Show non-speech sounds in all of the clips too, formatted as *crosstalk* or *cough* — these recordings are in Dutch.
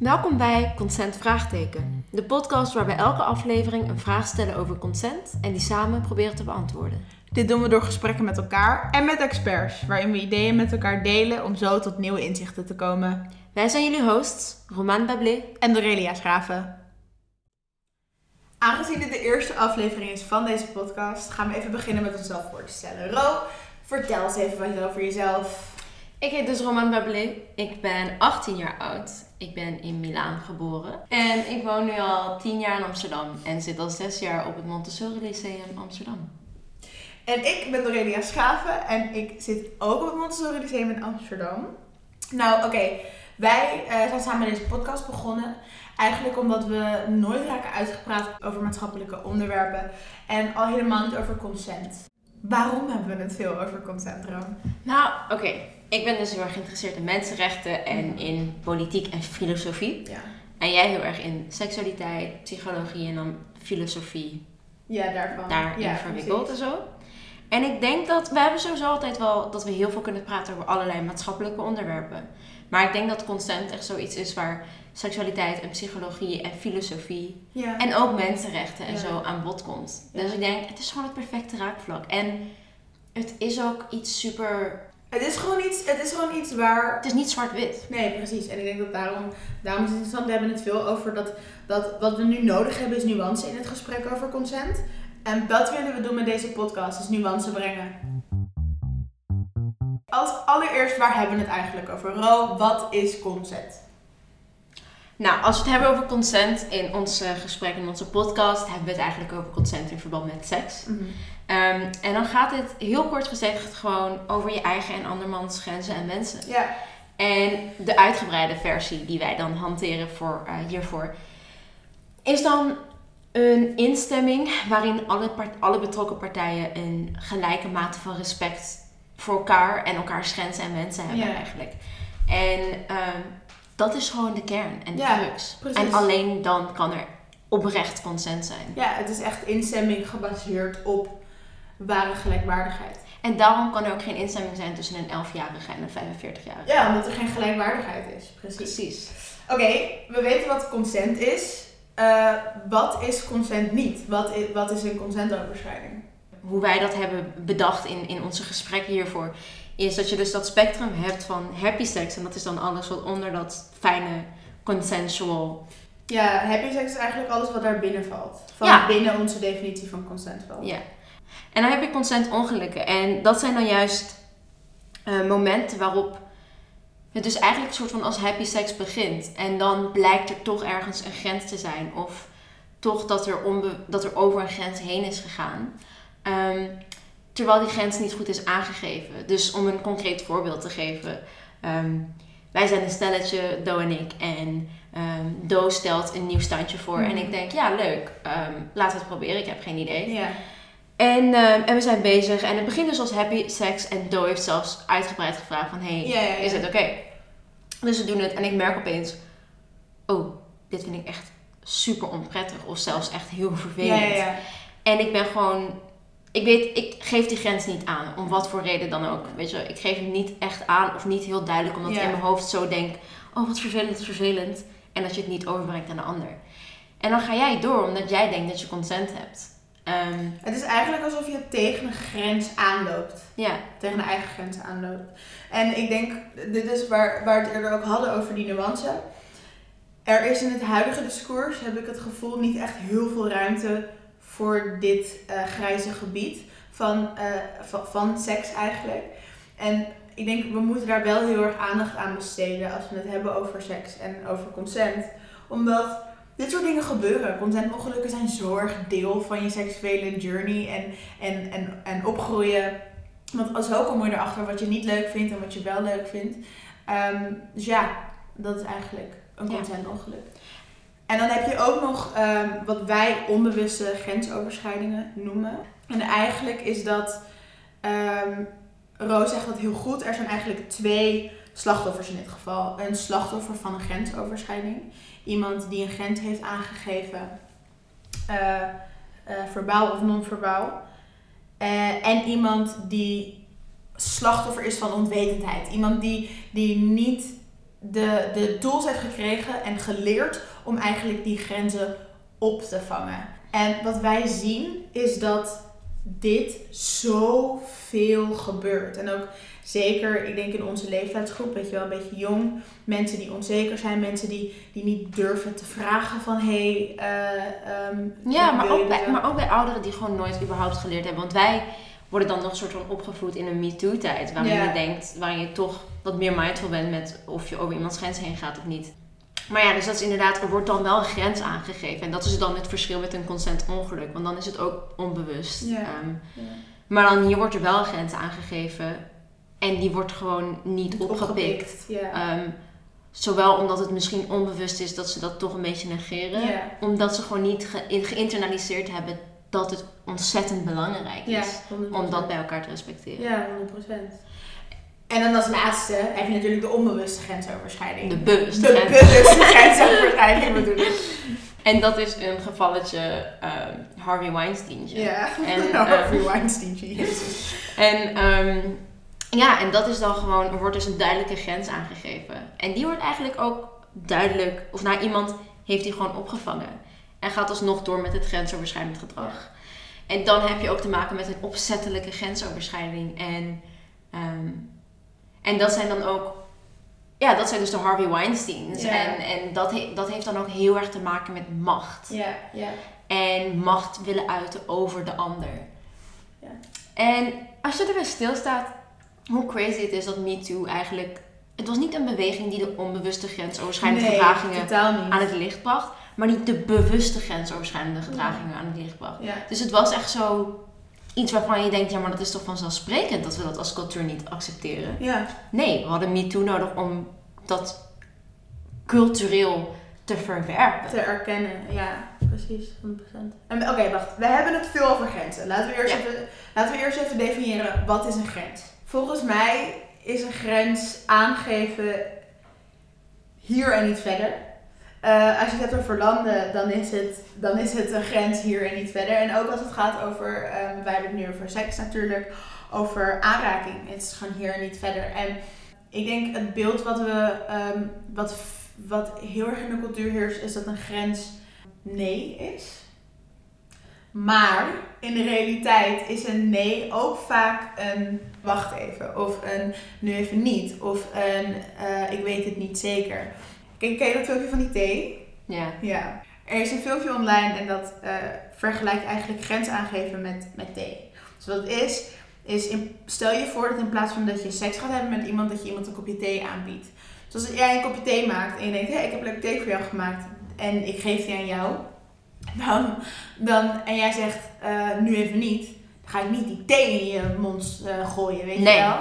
Welkom bij Consent Vraagteken, de podcast waar we elke aflevering een vraag stellen over consent en die samen proberen te beantwoorden. Dit doen we door gesprekken met elkaar en met experts, waarin we ideeën met elkaar delen om zo tot nieuwe inzichten te komen. Wij zijn jullie hosts, Roman Bablé. En Dorelia Schraven. Aangezien dit de eerste aflevering is van deze podcast, gaan we even beginnen met onszelf voor te stellen. Ro, vertel eens even wat over jezelf. Ik heet dus Roman Bablé. Ik ben 18 jaar oud. Ik ben in Milaan geboren. En ik woon nu al 10 jaar in Amsterdam en zit al 6 jaar op het Montessori Lyceum Amsterdam. En ik ben Dorelia Schaven en ik zit ook op het Montessori Lyceum in Amsterdam. Nou, oké. Wij eh, zijn samen deze podcast begonnen. Eigenlijk omdat we nooit raken uitgepraat over maatschappelijke onderwerpen. En al helemaal niet over consent. Waarom hebben we het veel over consent, Ram? Nou, oké. Ik ben dus heel erg geïnteresseerd in mensenrechten en in politiek en filosofie. Ja. En jij heel erg in seksualiteit, psychologie en dan filosofie Ja, daarvan. daarin ja, verwikkeld en zo. En ik denk dat we hebben sowieso altijd wel dat we heel veel kunnen praten over allerlei maatschappelijke onderwerpen. Maar ik denk dat consent echt zoiets is waar seksualiteit en psychologie en filosofie Ja. en ook mensenrechten en Ja. zo aan bod komt. Dus ik denk, het is gewoon het perfecte raakvlak. En het is ook iets super. Het is gewoon iets, het is gewoon iets waar... Het is niet zwart-wit. Nee, precies. En ik denk dat daarom, daarom is het interessant. We hebben het veel over dat, dat wat we nu nodig hebben is nuance in het gesprek over consent. En dat willen we doen met deze podcast, is nuance brengen. Als allereerst, waar hebben we het eigenlijk over? Ro, wat is consent? Nou, als we het hebben over consent in onze gesprekken, in onze podcast, hebben we het eigenlijk over consent in verband met seks. Ehm, en dan gaat het heel kort gezegd gewoon over je eigen en andermans grenzen en wensen. Ja, En de uitgebreide versie die wij dan hanteren voor, eh, hiervoor is dan een instemming waarin alle, part- alle betrokken partijen een gelijke mate van respect voor elkaar en elkaars grenzen en wensen hebben Ja. eigenlijk. En ehm, dat is gewoon de kern en de Ja, crux. En alleen dan kan er oprecht consent zijn. ja, het is echt instemming gebaseerd op ware gelijkwaardigheid. En daarom kan er ook geen instemming zijn tussen een 11-jarige en een 45-jarige. Ja, omdat er geen gelijkwaardigheid is. Precies. Precies. Oké, we weten wat consent is. Eh, wat is consent niet? Wat is, wat is een consentoverschrijding? hoe wij dat hebben bedacht in, in onze gesprekken hiervoor, is dat je dus dat spectrum hebt van happy sex. En dat is dan alles wat onder dat fijne consensual. Ja, happy sex is eigenlijk alles wat daar binnen valt. Van Ja. binnen onze definitie van consent valt. Ja. En dan heb je consentongelukken. En dat zijn dan juist eh, momenten waarop het dus eigenlijk een soort van als happy sex begint. En dan blijkt er toch ergens een grens te zijn. Of toch dat er, onbe- dat er over een grens heen is gegaan. Ehm, terwijl die grens niet goed is aangegeven. Dus om een concreet voorbeeld te geven. ehm, wij zijn een stelletje, Do en ik. En ehm, Do stelt een nieuw standje voor. En Mhm. ik denk, ja leuk, ehm, laten we het proberen. Ik heb geen idee. En, en we zijn bezig. En het begint dus als happy sex. En Do heeft zelfs uitgebreid gevraagd van... Hey, is het oké? Dus we doen het. En ik merk opeens... Oh, dit vind ik echt super onprettig. Of zelfs echt heel vervelend. En ik ben gewoon... Ik weet, ik geef die grens niet aan. Om wat voor reden dan ook. Weet je, ik geef hem niet echt aan. Of niet heel duidelijk. Omdat Ja. ik in mijn hoofd zo denk... Oh, wat vervelend, wat vervelend. En dat je het niet overbrengt aan de ander. En dan ga jij door. Omdat jij denkt dat je consent hebt. Ehm, Het is eigenlijk alsof je tegen een grens aanloopt. ja. Tegen een eigen grens aanloopt. En ik denk, dit is waar, waar we het eerder ook hadden over die nuance. Er is in het huidige discours, heb ik het gevoel, niet echt heel veel ruimte voor dit eh, grijze gebied van, eh, van, van seks eigenlijk. En ik denk, we moeten daar wel heel erg aandacht aan besteden als we het hebben over seks en over consent. Omdat dit soort dingen gebeuren. Consentongelukken zijn zo erg deel van je seksuele journey en, en, en, en opgroeien. Want als ook kom je erachter wat je niet leuk vindt en wat je wel leuk vindt. Ehm, dus ja, dat is eigenlijk een Ja. En dan heb je ook nog ehm, wat wij onbewuste grensoverschrijdingen noemen. En eigenlijk is dat, ehm Roos zegt dat heel goed, er zijn eigenlijk twee slachtoffers in dit geval. Een slachtoffer van een grensoverschrijding. Iemand die een grens heeft aangegeven, eh, verbaal of non-verbaal. Eh, en iemand die slachtoffer is van onwetendheid. Iemand die, die niet de, de tools heeft gekregen en geleerd om eigenlijk die grenzen op te vangen. En wat wij zien is dat dit zoveel gebeurt. En ook zeker, ik denk in onze leeftijdsgroep, weet je wel, een beetje jong. Mensen die onzeker zijn, mensen die, die niet durven te vragen van... Hé, hey, uh, um, ja, maar ook, bij, maar ook bij ouderen die gewoon nooit überhaupt geleerd hebben. Want wij worden dan nog een soort van opgevoed in een MeToo-tijd. Waarin je denkt, waarin je toch wat meer mindful bent met of je over iemands grens heen gaat of niet. Maar ja, dus dat is inderdaad, er wordt dan wel een grens aangegeven. En dat is dan het verschil met een consent ongeluk. Want dan is het ook onbewust. Ja. Ehm, maar dan hier wordt er wel een grens aangegeven. En die wordt gewoon niet opgepikt. Ehm, zowel omdat het misschien onbewust is dat ze dat toch een beetje negeren. Omdat ze gewoon niet geïnternaliseerd hebben dat het ontzettend belangrijk is. om dat bij elkaar te respecteren. Ja, 100%. En dan als laatste heb je natuurlijk de onbewuste grensoverschrijding. De bewuste, de bewuste *laughs* grensoverschrijding bedoel. En dat is een gevalletje uh, Harvey Weinstein. Ja, en, *laughs* Harvey Weinstein, jezus. En um, ja, en dat is dan gewoon, er wordt dus een duidelijke grens aangegeven. En die wordt eigenlijk ook duidelijk, of nou iemand heeft die gewoon opgevangen. En gaat alsnog door met het grensoverschrijdend gedrag. En dan heb je ook te maken met een opzettelijke grensoverschrijding. En um, en dat zijn dan ook, ja, dat zijn dus de Harvey Weinsteins. En, en dat, he, dat heeft dan ook heel erg te maken met macht. Ja, ja. En macht willen uiten over de ander. Ja. En als je er weer stilstaat, hoe crazy het is dat MeToo eigenlijk. Het was niet een beweging die de onbewuste grensoverschrijdende nee, gedragingen aan het licht bracht, maar niet de bewuste grensoverschrijdende gedragingen aan het licht bracht. Ja. Dus het was echt zo iets waarvan je denkt, ja, maar dat is toch vanzelfsprekend dat we dat als cultuur niet accepteren. Ja. Nee, we hadden MeToo nodig om dat cultureel te verwerpen. Te erkennen, ja, precies, 100%. Oké, wacht, we hebben het veel over grenzen. Laten we, eerst even, laten we eerst even definiëren, wat is een grens? Volgens mij is een grens aangeven hier en niet verder. Uh, als je het hebt over landen, dan is, het, dan is het een grens hier en niet verder. En ook als het gaat over, wij hebben het nu over seks natuurlijk, over aanraking. Het is gewoon hier en niet verder. En ik denk het beeld wat, we, um, wat, wat heel erg in de cultuur heerst, is dat een grens nee is. Maar in de realiteit is een nee ook vaak een wacht even. Of een nu even niet. Of een uh, ik weet het niet zeker. Ken, ken je dat filmpje van die thee? Ja. Ja. Er is een filmpje online en dat uh, vergelijkt eigenlijk grens aangeven met, met thee. Dus wat het is, is in, stel je voor dat in plaats van dat je seks gaat hebben met iemand, dat je iemand een kopje thee aanbiedt. Dus als jij een kopje thee maakt en je denkt, hé, hey, ik heb leuk thee voor jou gemaakt en ik geef die aan jou. Dan, dan, en jij zegt, uh, nu even niet, dan ga ik niet die thee in je mond uh, gooien, weet nee. je wel.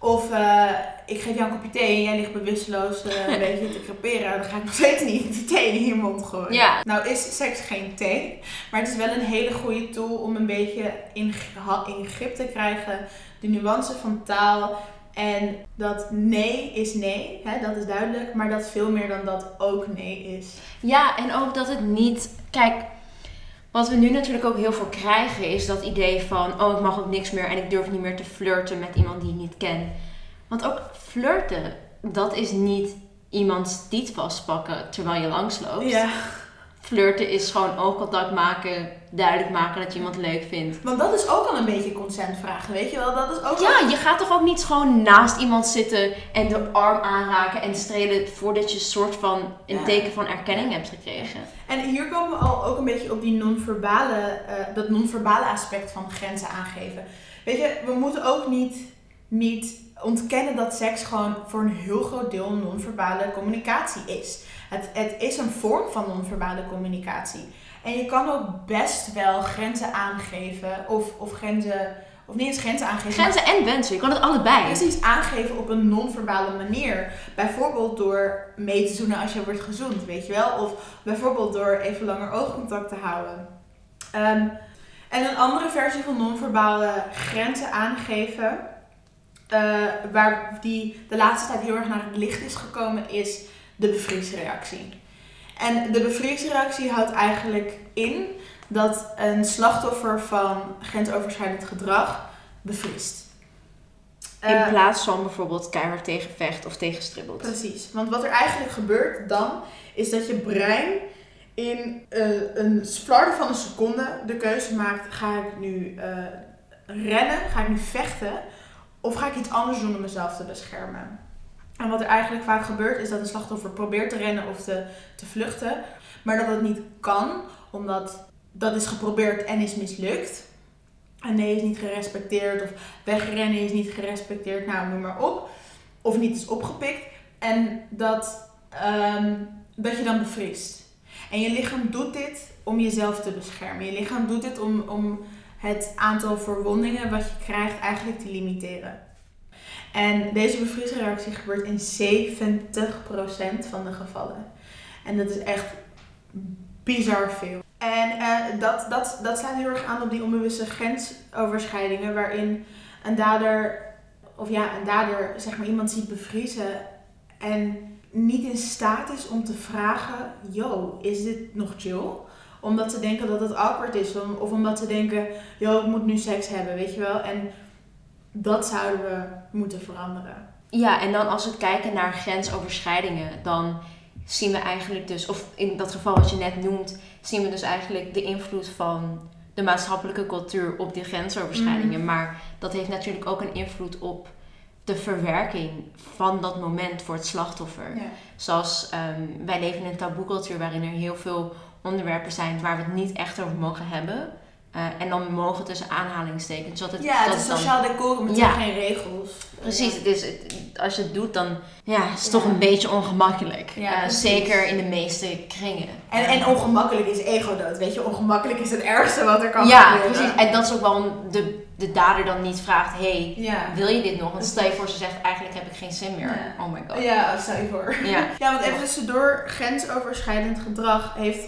Of uh, ik geef jou een kopje thee en jij ligt bewusteloos uh, een *laughs* beetje te creperen. Dan ga ik nog steeds niet die thee in je mond gooien. Ja. Nou is seks geen thee. Maar het is wel een hele goede tool om een beetje in, in grip te krijgen. De nuance van taal. En dat nee is nee, hè, dat is duidelijk. Maar dat veel meer dan dat ook nee is. Ja, en ook dat het niet... Kijk, wat we nu natuurlijk ook heel veel krijgen is dat idee van... oh, ik mag ook niks meer en ik durf niet meer te flirten met iemand die ik niet ken. Want ook flirten, dat is niet iemands tiet vastpakken terwijl je langsloopt. Ja. Flirten is gewoon oogcontact maken, duidelijk maken dat je iemand leuk vindt. Want dat is ook al een beetje consent vragen, weet je wel? Dat is ook ja, je gaat toch ook niet gewoon naast iemand zitten en de arm aanraken en strelen voordat je een soort van een teken van erkenning hebt gekregen. En hier komen we al ook een beetje op die non-verbale, uh, dat non-verbale aspect van grenzen aangeven. Weet je, we moeten ook niet, niet ontkennen dat seks gewoon voor een heel groot deel non-verbale communicatie is. Het, het is een vorm van non-verbale communicatie. En je kan ook best wel grenzen aangeven of, of grenzen, of niet eens grenzen aangeven. Grenzen en wensen, je kan het allebei. Precies, aangeven op een non-verbale manier. Bijvoorbeeld door mee te zoenen als je wordt gezoend, weet je wel. Of bijvoorbeeld door even langer oogcontact te houden. Um, en een andere versie van non-verbale grenzen aangeven, uh, waar die de laatste tijd heel erg naar het licht is gekomen, is de bevriesreactie. En de bevriesreactie houdt eigenlijk in dat een slachtoffer van grensoverschrijdend gedrag bevriest. In Eh, plaats van bijvoorbeeld keihard tegen vecht of tegen stribbelt. Precies. Want wat er eigenlijk gebeurt dan, is dat je brein in eh, een flarden van een seconde de keuze maakt: ga ik nu eh, rennen, ga ik nu vechten, of ga ik iets anders doen om mezelf te beschermen? En wat er eigenlijk vaak gebeurt, is dat een slachtoffer probeert te rennen of te, te vluchten, maar dat het niet kan, omdat dat is geprobeerd en is mislukt. En nee is niet gerespecteerd, of wegrennen is niet gerespecteerd, nou noem maar op. Of niet is opgepikt. En dat, ehm, dat je dan bevriest. En je lichaam doet dit om jezelf te beschermen. Je lichaam doet dit om, om het aantal verwondingen wat je krijgt eigenlijk te limiteren. En deze bevriesreactie gebeurt in 70% van de gevallen. En dat is echt bizar veel. En eh, dat, dat, dat slaat heel erg aan op die onbewuste grensoverschrijdingen, waarin een dader, of ja, een dader, zeg maar iemand ziet bevriezen en niet in staat is om te vragen: Yo, is dit nog chill? Omdat ze denken dat het awkward is, of omdat ze denken: Yo, ik moet nu seks hebben, weet je wel? En dat zouden we moeten veranderen. Ja, en dan als we kijken naar grensoverschrijdingen, dan zien we eigenlijk dus, of in dat geval wat je net noemt, zien we dus eigenlijk de invloed van de maatschappelijke cultuur op die grensoverschrijdingen. Maar dat heeft natuurlijk ook een invloed op de verwerking van dat moment voor het slachtoffer. Ja. Zoals ehm, wij leven in een taboecultuur waarin er heel veel onderwerpen zijn waar we het niet echt over mogen hebben. Eh, en dan mogen tussen aanhalingstekens. Dat het, Ja, dat het is sociaal decor met Ja. geen regels. Precies, het is, het- als je het doet, dan ja, is het toch een beetje ongemakkelijk. Ja, Eh, zeker in de meeste kringen. En, en ongemakkelijk is ego-dood. Weet je, ongemakkelijk is het ergste wat er kan Ja, gebeuren. precies. En dat is ook waarom de, de dader dan niet vraagt: hey, Ja. wil je dit nog? Want stel je voor, ze zegt: eigenlijk heb ik geen zin meer. Ja. Oh my god. Ja, stel je voor. Ja. *laughs* Ja, want even tussendoor, grensoverschrijdend gedrag heeft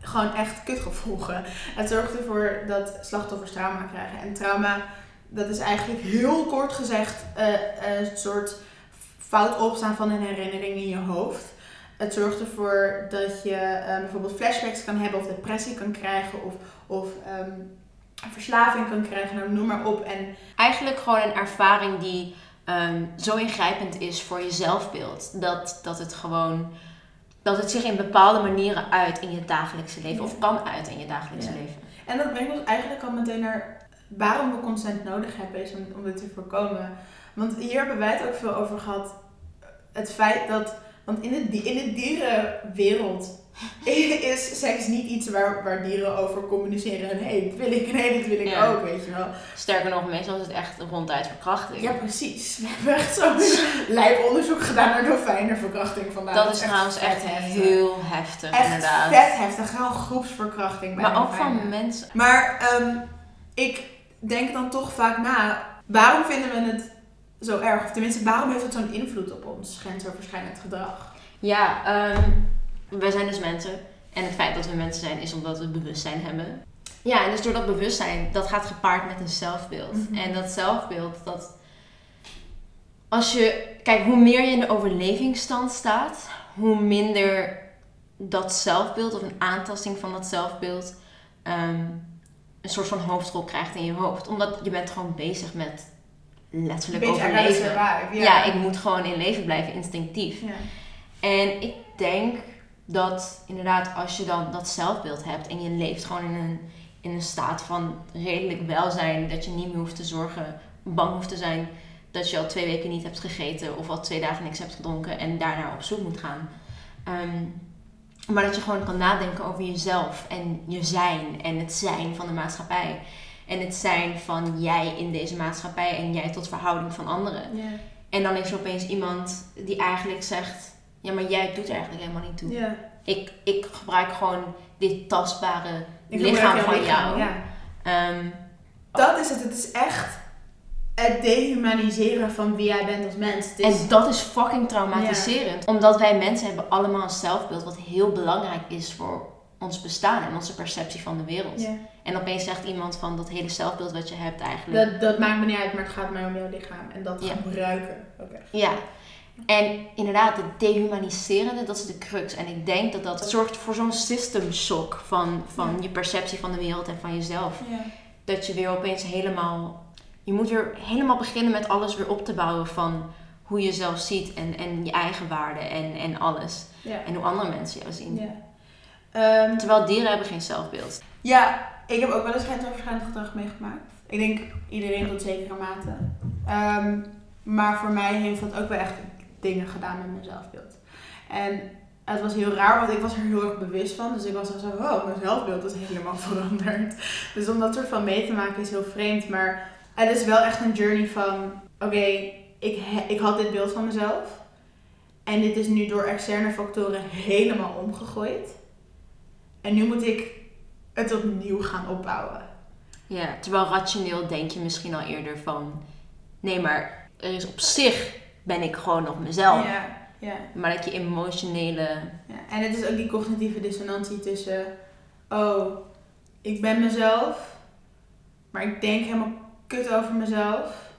gewoon echt kutgevolgen. Het zorgt ervoor dat slachtoffers trauma krijgen. En trauma, dat is eigenlijk heel kort gezegd eh, een soort fout opstaan van een herinnering in je hoofd. Het zorgt ervoor dat je eh, bijvoorbeeld flashbacks kan hebben of depressie kan krijgen of, of ehm, verslaving kan krijgen, nou, noem maar op. En Eigenlijk gewoon een ervaring die ehm, zo ingrijpend is voor je zelfbeeld. Dat, dat het gewoon. Dat het zich in bepaalde manieren uit in je dagelijkse leven. Of kan uit in je dagelijkse Ja. leven. En dat brengt ons eigenlijk al meteen naar waarom we consent nodig hebben, is om, om dit te voorkomen. Want hier hebben wij het ook veel over gehad. Het feit dat, want in in de dierenwereld *laughs* is seks niet iets waar, waar dieren over communiceren. En hé, hey, dit wil ik, nee, dit wil ik Ja. ook, weet je wel. Sterker nog, meestal is het echt ronduit verkrachting. Ja, precies. We hebben echt zo'n *laughs* lijp onderzoek gedaan naar dolfijnenverkrachting vandaag. dat is trouwens echt heftig. heel heftig, Echt inderdaad. vet heftig. Gewoon groepsverkrachting bij Maar ook van mensen. Maar ehm, ik denk dan toch vaak na, waarom vinden we het zo erg? Of tenminste, waarom heeft het zo'n invloed op ons grensoverschrijdend gedrag? Ja, ehm wij zijn dus mensen. En het feit dat we mensen zijn is omdat we bewustzijn hebben. Ja, en dus door dat bewustzijn, dat gaat gepaard met een zelfbeeld. Mhm. En dat zelfbeeld, dat... Als je... Kijk, hoe meer je in de overlevingsstand staat, hoe minder dat zelfbeeld of een aantasting van dat zelfbeeld ehm, een soort van hoofdrol krijgt in je hoofd. Omdat je bent gewoon bezig met letterlijk Beetje overleven. survive, Ja. ik moet gewoon in leven blijven, instinctief. Ja. En ik denk dat inderdaad als je dan dat zelfbeeld hebt en je leeft gewoon in een, in een staat van redelijk welzijn, dat je niet meer hoeft te zorgen, bang hoeft te zijn dat je al twee weken niet hebt gegeten of al twee dagen niks hebt gedronken en daarna op zoek moet gaan. Ehm, maar dat je gewoon kan nadenken over jezelf en je zijn en het zijn van de maatschappij. En het zijn van jij in deze maatschappij en jij tot verhouding van anderen. Ja. En dan is er opeens iemand die eigenlijk zegt: Ja, maar jij doet er eigenlijk helemaal niet toe. Ja. Ik, ik gebruik gewoon dit tastbare Ik lichaam van lichaam, jou. Ja. Ehm, Dat is het. Het is echt het dehumaniseren van wie jij bent als mens. Is, en dat is fucking traumatiserend. Omdat wij mensen hebben allemaal een zelfbeeld wat heel belangrijk is voor ons bestaan en onze perceptie van de wereld. En opeens zegt iemand van dat hele zelfbeeld wat je hebt eigenlijk. dat, dat maakt me niet uit, maar het gaat mij om jouw lichaam. En dat Ja. gebruiken. Oké. Ja. En inderdaad, het dehumaniserende, dat is de crux. En ik denk dat dat zorgt voor zo'n system shock van, van Ja. je perceptie van de wereld en van jezelf. Ja. Dat je weer opeens helemaal... je moet weer helemaal beginnen met alles weer op te bouwen van hoe je jezelf ziet en, en je eigen waarde en, en alles. Ja. En hoe andere mensen jou zien. Ehm, Terwijl dieren hebben geen zelfbeeld. Ja, ik heb ook wel eens grensoverschrijdend gedrag meegemaakt. Ik denk iedereen tot zekere mate. Ehm, maar voor mij heeft dat ook wel echt dingen gedaan met mijn zelfbeeld. En het was heel raar, want ik was er heel erg bewust van. Dus ik was al zo, wow, mijn zelfbeeld is helemaal *laughs* veranderd. Dus om dat soort van mee te maken is heel vreemd. Maar het is wel echt een journey van, oké, ik, ik had dit beeld van mezelf. En dit is nu door externe factoren helemaal omgegooid. En nu moet ik het opnieuw gaan opbouwen. Ja, terwijl rationeel denk je misschien al eerder van... Nee, maar er is op zich ben ik gewoon nog mezelf. Ja, ja, Maar dat je emotionele... ja. En het is ook die cognitieve dissonantie tussen... Oh, ik ben mezelf. Maar ik denk helemaal kut over mezelf.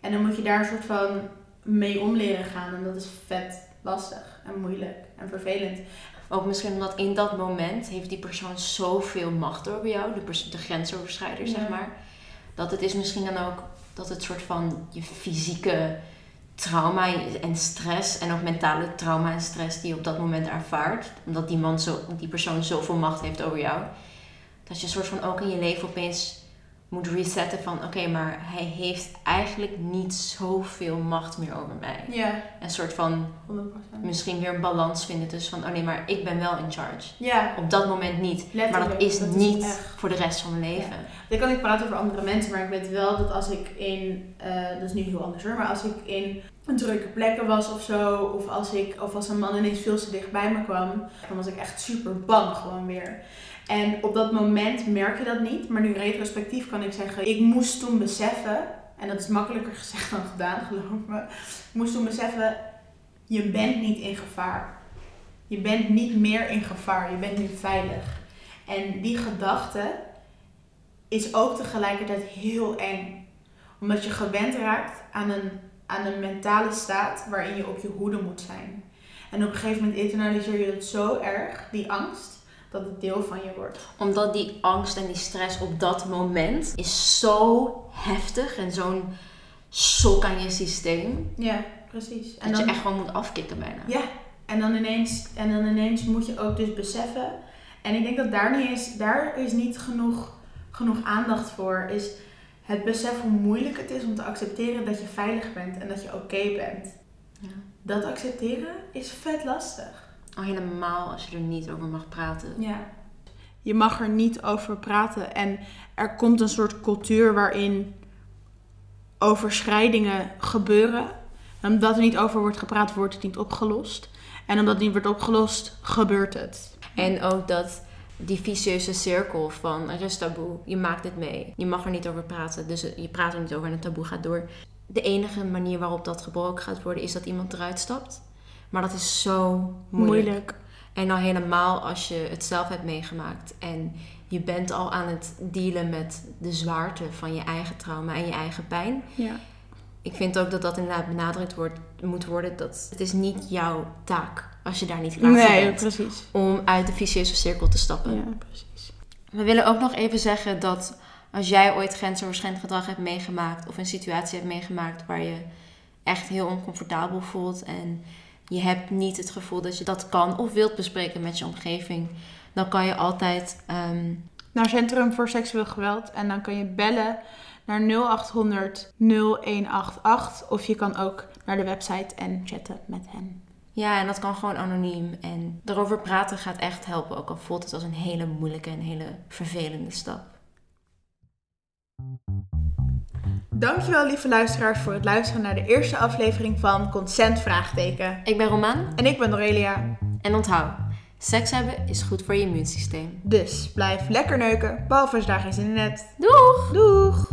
En dan moet je daar een soort van mee om leren gaan. En dat is vet lastig en moeilijk en vervelend. Ook misschien omdat in dat moment heeft die persoon zoveel macht over jou. De, pers- de grensoverschrijder, Ja. zeg maar. Dat het is misschien dan ook dat het soort van je fysieke trauma en stress... En ook mentale trauma en stress die je op dat moment ervaart. Omdat die, man zo, die persoon zoveel macht heeft over jou. Dat je een soort van ook in je leven opeens moet resetten van... Oké, maar hij heeft eigenlijk niet zoveel macht meer over mij. Ja, Een soort van 100%. misschien weer een balans vinden tussen van... Oh nee, maar ik ben wel in charge. Ja, Op dat moment niet. Maar dat is dat niet voor de rest van mijn leven. Ik kan niet praten over andere mensen, maar ik weet wel dat als ik in, eh, dat is nu heel anders hoor, maar als ik in een drukke plekken was of zo, of als, ik, of als een man ineens veel te dicht bij me kwam, dan was ik echt super bang gewoon weer. En op dat moment merk je dat niet, maar nu retrospectief kan ik zeggen, ik moest toen beseffen, en dat is makkelijker *laughs* gezegd dan gedaan geloof me, ik moest toen beseffen, je bent niet in gevaar. Je bent niet meer in gevaar, je bent nu veilig. En die gedachte is ook tegelijkertijd heel eng. Omdat je gewend raakt aan een, aan een mentale staat waarin je op je hoede moet zijn. En op een gegeven moment internaliseer je het zo erg, die angst, dat het deel van je wordt. Omdat die angst en die stress op dat moment is zo heftig. En zo'n sok aan je systeem. Ja, precies. En dat dan, je echt gewoon moet afkicken bijna. Ja, en dan, ineens, en dan ineens moet je ook dus beseffen. En ik denk dat daar niet is, daar is niet genoeg, genoeg aandacht voor. Is het besef hoe moeilijk het is om te accepteren dat je veilig bent en dat je oké bent. Ja. Dat accepteren is vet lastig. Al helemaal als je er niet over mag praten. Ja. Je mag er niet over praten. En er komt een soort cultuur waarin overschrijdingen gebeuren. En omdat er niet over wordt gepraat, wordt het niet opgelost. En omdat het niet wordt opgelost, gebeurt het. En ook dat die vicieuze cirkel van er is taboe, je maakt het mee. Je mag er niet over praten, dus je praat er niet over en het taboe gaat door. De enige manier waarop dat gebroken gaat worden is dat iemand eruit stapt. Maar dat is zo moeilijk. En dan helemaal als je het zelf hebt meegemaakt en je bent al aan het dealen met de zwaarte van je eigen trauma en je eigen pijn. Ja. Ik vind ook dat dat inderdaad benadrukt wordt, moet worden. Dat het is niet jouw taak als je daar niet klaar voor Nee, bent. precies. Om uit de vicieuze cirkel te stappen. Ja, precies. We willen ook nog even zeggen dat als jij ooit grensoverschrijdend gedrag hebt meegemaakt of een situatie hebt meegemaakt waar je echt heel oncomfortabel voelt en je hebt niet het gevoel dat je dat kan of wilt bespreken met je omgeving, dan kan je altijd ehm, Naar Centrum voor Seksueel Geweld. En dan kan je bellen naar 0800 0188. Of je kan ook naar de website en chatten met hen. ja, en dat kan gewoon anoniem en erover praten gaat echt helpen, ook al voelt het als een hele moeilijke en hele vervelende stap. Dankjewel lieve luisteraars voor het luisteren naar de eerste aflevering van Consent Vraagteken. Ik ben Romaan En ik ben Norelia. en onthoud, seks hebben is goed voor je immuunsysteem. Dus blijf lekker neuken, behalve als je daar geen zin in hebt. Doeg! Doeg!